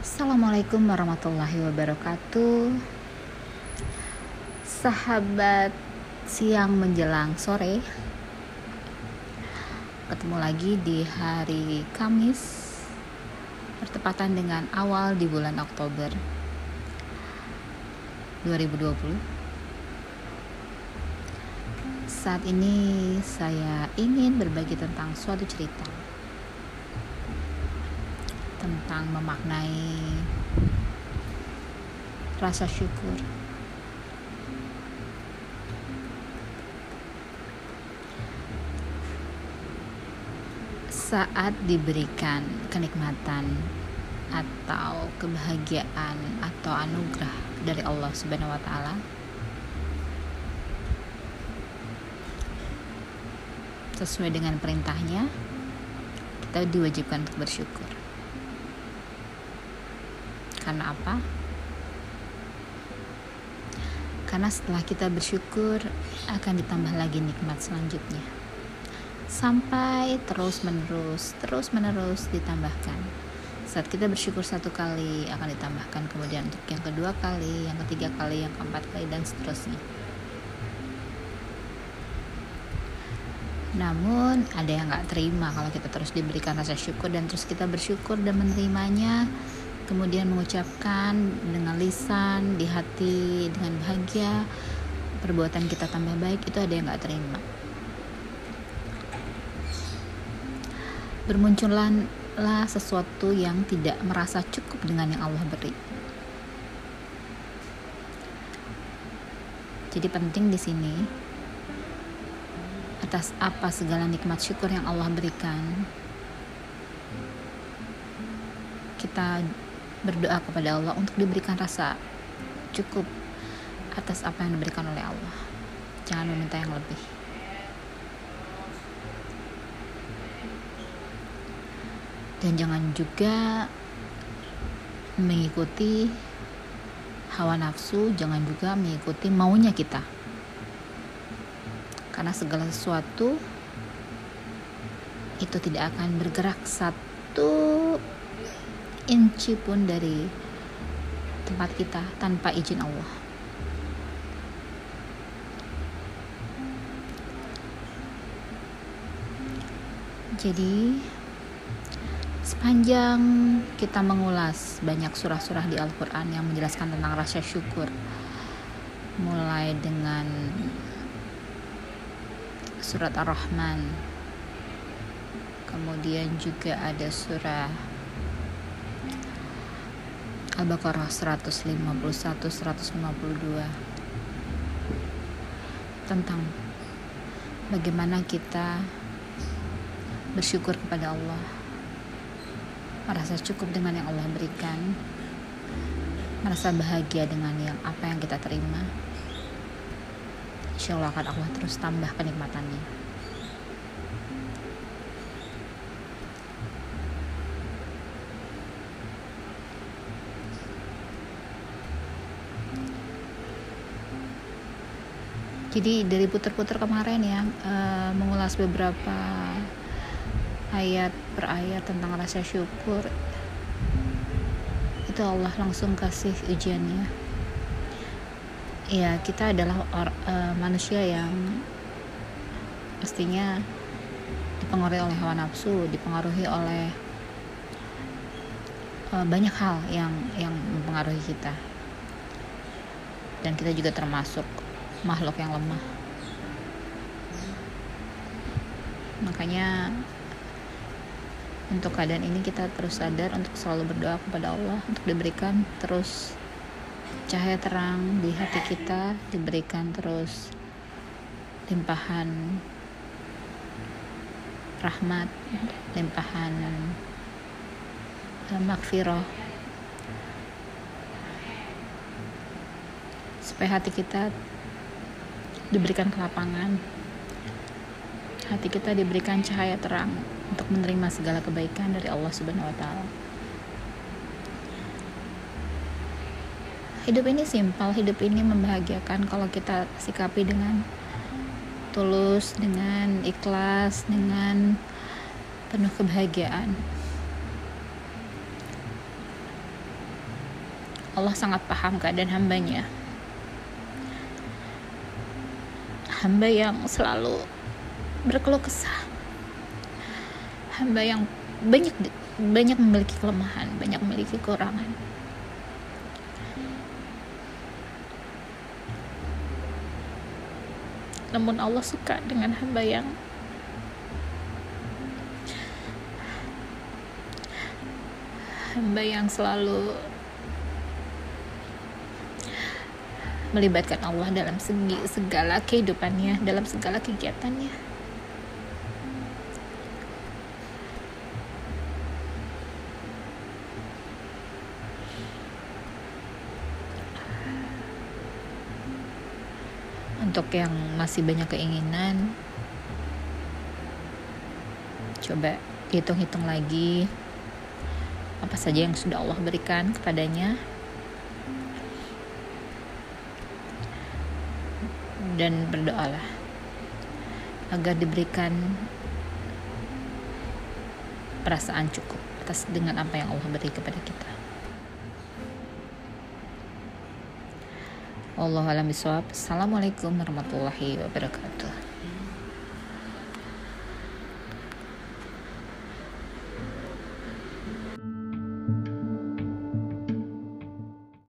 Assalamualaikum warahmatullahi wabarakatuh. Sahabat siang menjelang sore. Ketemu lagi di hari Kamis Bertepatan dengan awal di bulan Oktober 2020 Saat ini saya ingin berbagi tentang suatu cerita tentang memaknai rasa syukur. Saat diberikan kenikmatan atau kebahagiaan atau anugerah dari Allah Subhanahu wa taala sesuai dengan perintahnya kita diwajibkan untuk bersyukur karena apa? Karena setelah kita bersyukur akan ditambah lagi nikmat selanjutnya. Sampai terus menerus, terus menerus ditambahkan. Saat kita bersyukur satu kali akan ditambahkan kemudian untuk yang kedua kali, yang ketiga kali, yang keempat kali dan seterusnya. Namun ada yang nggak terima kalau kita terus diberikan rasa syukur dan terus kita bersyukur dan menerimanya kemudian mengucapkan dengan lisan di hati dengan bahagia perbuatan kita tambah baik itu ada yang nggak terima. Bermunculanlah sesuatu yang tidak merasa cukup dengan yang Allah beri. Jadi penting di sini atas apa segala nikmat syukur yang Allah berikan kita berdoa kepada Allah untuk diberikan rasa cukup atas apa yang diberikan oleh Allah. Jangan meminta yang lebih. Dan jangan juga mengikuti hawa nafsu, jangan juga mengikuti maunya kita. Karena segala sesuatu itu tidak akan bergerak satu inci pun dari tempat kita tanpa izin Allah. Jadi sepanjang kita mengulas banyak surah-surah di Al-Qur'an yang menjelaskan tentang rasa syukur mulai dengan surat Ar-Rahman kemudian juga ada surah Al-Baqarah 151 152 tentang bagaimana kita bersyukur kepada Allah. Merasa cukup dengan yang Allah berikan. Merasa bahagia dengan yang apa yang kita terima. Insya Allah akan Allah terus tambah kenikmatannya jadi dari putar-putar kemarin ya uh, mengulas beberapa ayat per ayat tentang rasa syukur itu Allah langsung kasih ujiannya. Ya kita adalah or, uh, manusia yang pastinya dipengaruhi oleh hawa nafsu dipengaruhi oleh uh, banyak hal yang yang mempengaruhi kita. Dan kita juga termasuk makhluk yang lemah. Makanya untuk keadaan ini kita terus sadar untuk selalu berdoa kepada Allah untuk diberikan terus cahaya terang di hati kita diberikan terus limpahan rahmat limpahan uh, makfirah supaya hati kita diberikan kelapangan hati kita diberikan cahaya terang untuk menerima segala kebaikan dari Allah Subhanahu wa taala. Hidup ini simpel, hidup ini membahagiakan kalau kita sikapi dengan tulus, dengan ikhlas, dengan penuh kebahagiaan. Allah sangat paham keadaan hambanya hamba yang selalu berkeluh kesah. Hamba yang banyak banyak memiliki kelemahan banyak memiliki kekurangan. Namun Allah suka dengan hamba yang hamba yang selalu melibatkan Allah dalam segi segala kehidupannya, dalam segala kegiatannya. Untuk yang masih banyak keinginan, coba hitung-hitung lagi apa saja yang sudah Allah berikan kepadanya dan berdoalah agar diberikan perasaan cukup atas dengan apa yang Allah beri kepada kita. Allah alam Assalamualaikum warahmatullahi wabarakatuh.